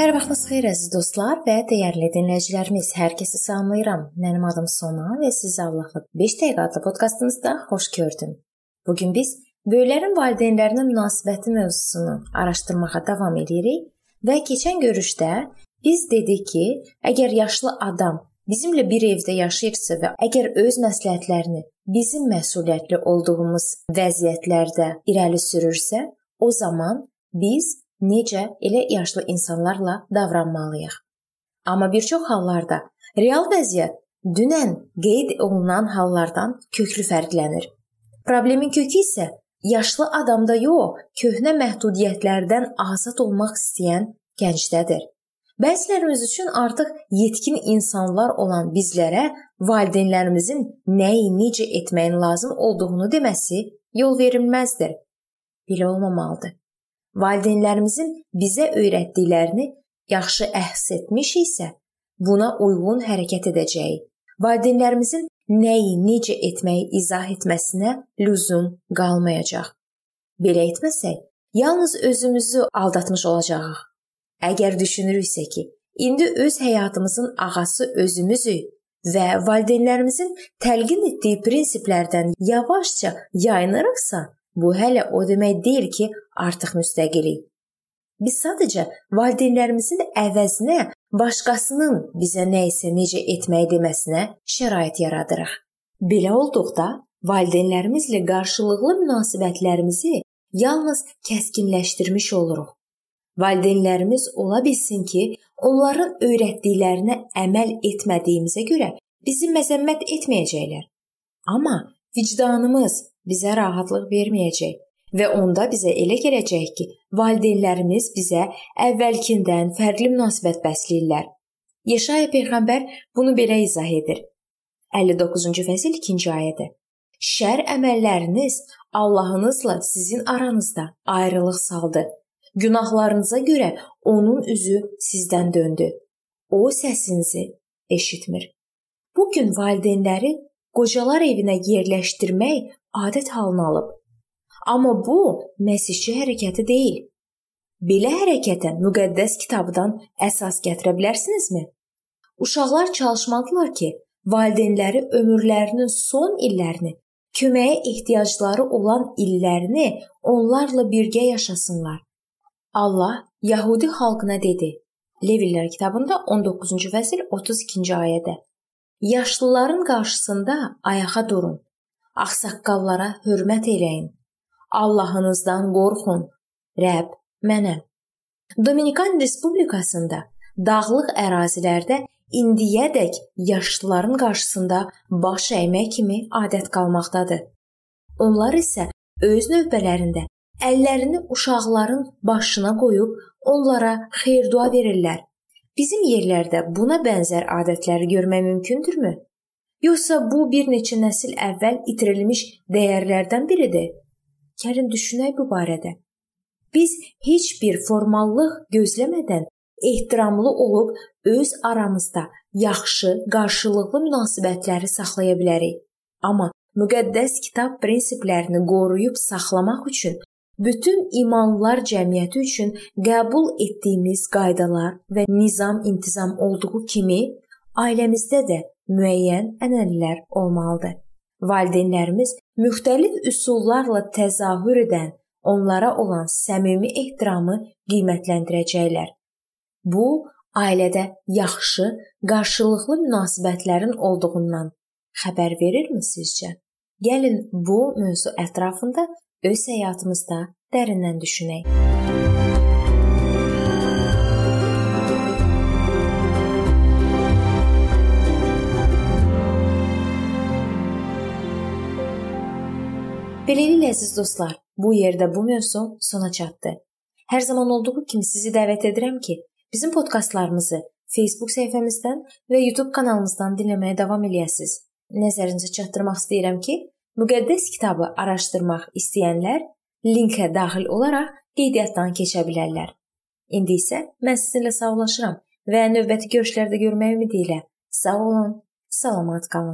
Hər vaxtınız xeyir əziz dostlar və dəyərli dinləyicilərimiz. Hər kəsi salamlayıram. Mənim adım Sona və sizi Allahla 5 dəqiqə adlı podkastımızda xoş gördüm. Bu gün biz böyüklərin valideynlərinə münasibəti mövzusunu araşdırmağa davam edirik və keçən görüşdə biz dedik ki, əgər yaşlı adam bizimlə bir evdə yaşayırsa və əgər öz məsləhətlərini bizim məsuliyyətli olduğumuz vəziyyətlərdə irəli sürürsə, o zaman biz necə elə yaşlı insanlarla davranmalıyıq. Amma bir çox hallarda real vəziyyət dünən qeyd olunan hallardan köklü fərqlənir. Problemin kökü isə yaşlı adamda yox, köhnə məhdudiyyətlərdən azad olmaq istəyən gəncdədir. Bəzilərimiz üçün artıq yetkin insanlar olan bizlərə valideynlərimizin nəyi necə etməyin lazım olduğunu deməsi yol verilməzdir. Belə olmamalıdır valideynlərimizin bizə öyrətdiklərini yaxşı əhs etmişiksə, buna uyğun hərəkət edəcəyik. Valideynlərimizin nəyi, necə etməyi izah etməsinə lüzum qalmayacaq. Belə etməsək, yalnız özümüzü aldatmış olacağıq. Əgər düşünürüksə ki, indi öz həyatımızın ağası özümüzük və valideynlərimizin təlqin etdiyi prinsiplərdən yavaşca yayınırıqsa, Bu hələ o demək deyil ki, artıq müstəqilik. Biz sadəcə valideynlərimizin əvəzinə başqasının bizə nə isə necə etməyi deməsinə şərait yaradırıq. Belə olduqda valideynlərimizlə qarşılıqlı münasibətlərimizi yalnız kəskinləşdirmiş oluruq. Valideynlərimiz ola bilsin ki, onların öyrətdiklərinə əməl etmədiyimizə görə bizi məzəmmət etməyəcəklər. Amma vicdanımız bizə rahatlıq verməyəcək və onda bizə elə gələcək ki, valideynlərimiz bizə əvvəlkindən fərqli münasibət bəsləyirlər. Yeşaya peyğəmbər bunu belə izah edir. 59-cu fəsil 2-ci ayədə. Şər əməlləriniz Allahınızla sizin aranızda ayrılıq saldı. Günahlarınıza görə onun üzü sizdən döndü. O səsinizi eşitmir. Bu gün valideynləri qocalar evinə yerləşdirmək adət halını alıb. Amma bu məsihçi hərəkəti deyil. Belə hərəkətə müqəddəs kitabdan əsas gətirə bilərsinizmi? Uşaqlar çalışmalıdırlar ki, valideynləri ömürlərinin son illərini, köməyə ehtiyacları olan illərini onlarla birgə yaşasınlar. Allah Yahudi xalqına dedi. Levilər kitabında 19-cu fəsil 32-ci ayədə. Yaşlıların qarşısında ayağa durun Ağsaqqallara hörmət eləyin. Allahınızdan qorxun. Rəbb mənəm. Dominikan Respublikasında dağlıq ərazilərdə indiyədək yaşlıların qarşısında baş əymək kimi adət qalmaqdadır. Onlar isə öz növbələrində əllərini uşaqların başına qoyub onlara xeyir-dua verirlər. Bizim yerlərdə buna bənzər adətləri görmək mümkündürmü? Yoxsa bu bir neçə nəsil əvvəl itirilmiş dəyərlərdən biridir? Gəlin düşünək bu barədə. Biz heç bir formallıq gözləmədən ehtiramlı olub öz aramızda yaxşı, qarşılıqlı münasibətləri saxlaya bilərik. Amma müqəddəs kitab prinsiplərini qoruyub saxlamaq üçün bütün imanlılar cəmiyyəti üçün qəbul etdiyimiz qaydalar və nizam-intizam olduğu kimi ailəmizdə də müəyyən ənənələr olmalıdır. Valideynlərimiz müxtəlif üsullarla təzahür edən onlara olan səmimi ehtiramı qiymətləndirəcəklər. Bu ailədə yaxşı, qarşılıqlı münasibətlərin olduğundan xəbər verirmi sizcə? Gəlin bu mövzu ətrafında öz həyatımızda dərindən düşünək. Beləliklə əziz dostlar, bu yerdə bu mövzu sona çatdı. Hər zaman olduğu kimi sizi dəvət edirəm ki, bizim podkastlarımızı Facebook səhifəmizdən və YouTube kanalımızdan dinləməyə davam eləyəsiniz. Nəzərinizə çatdırmaq istəyirəm ki, müqəddəs kitabı araşdırmaq istəyənlər linkə daxil olaraq qeydiyyatdan keçə bilərlər. İndi isə mən sizinlə sağollaşıram və növbəti görüşlərdə görmək ümidi ilə sağ olun, salamat qalın.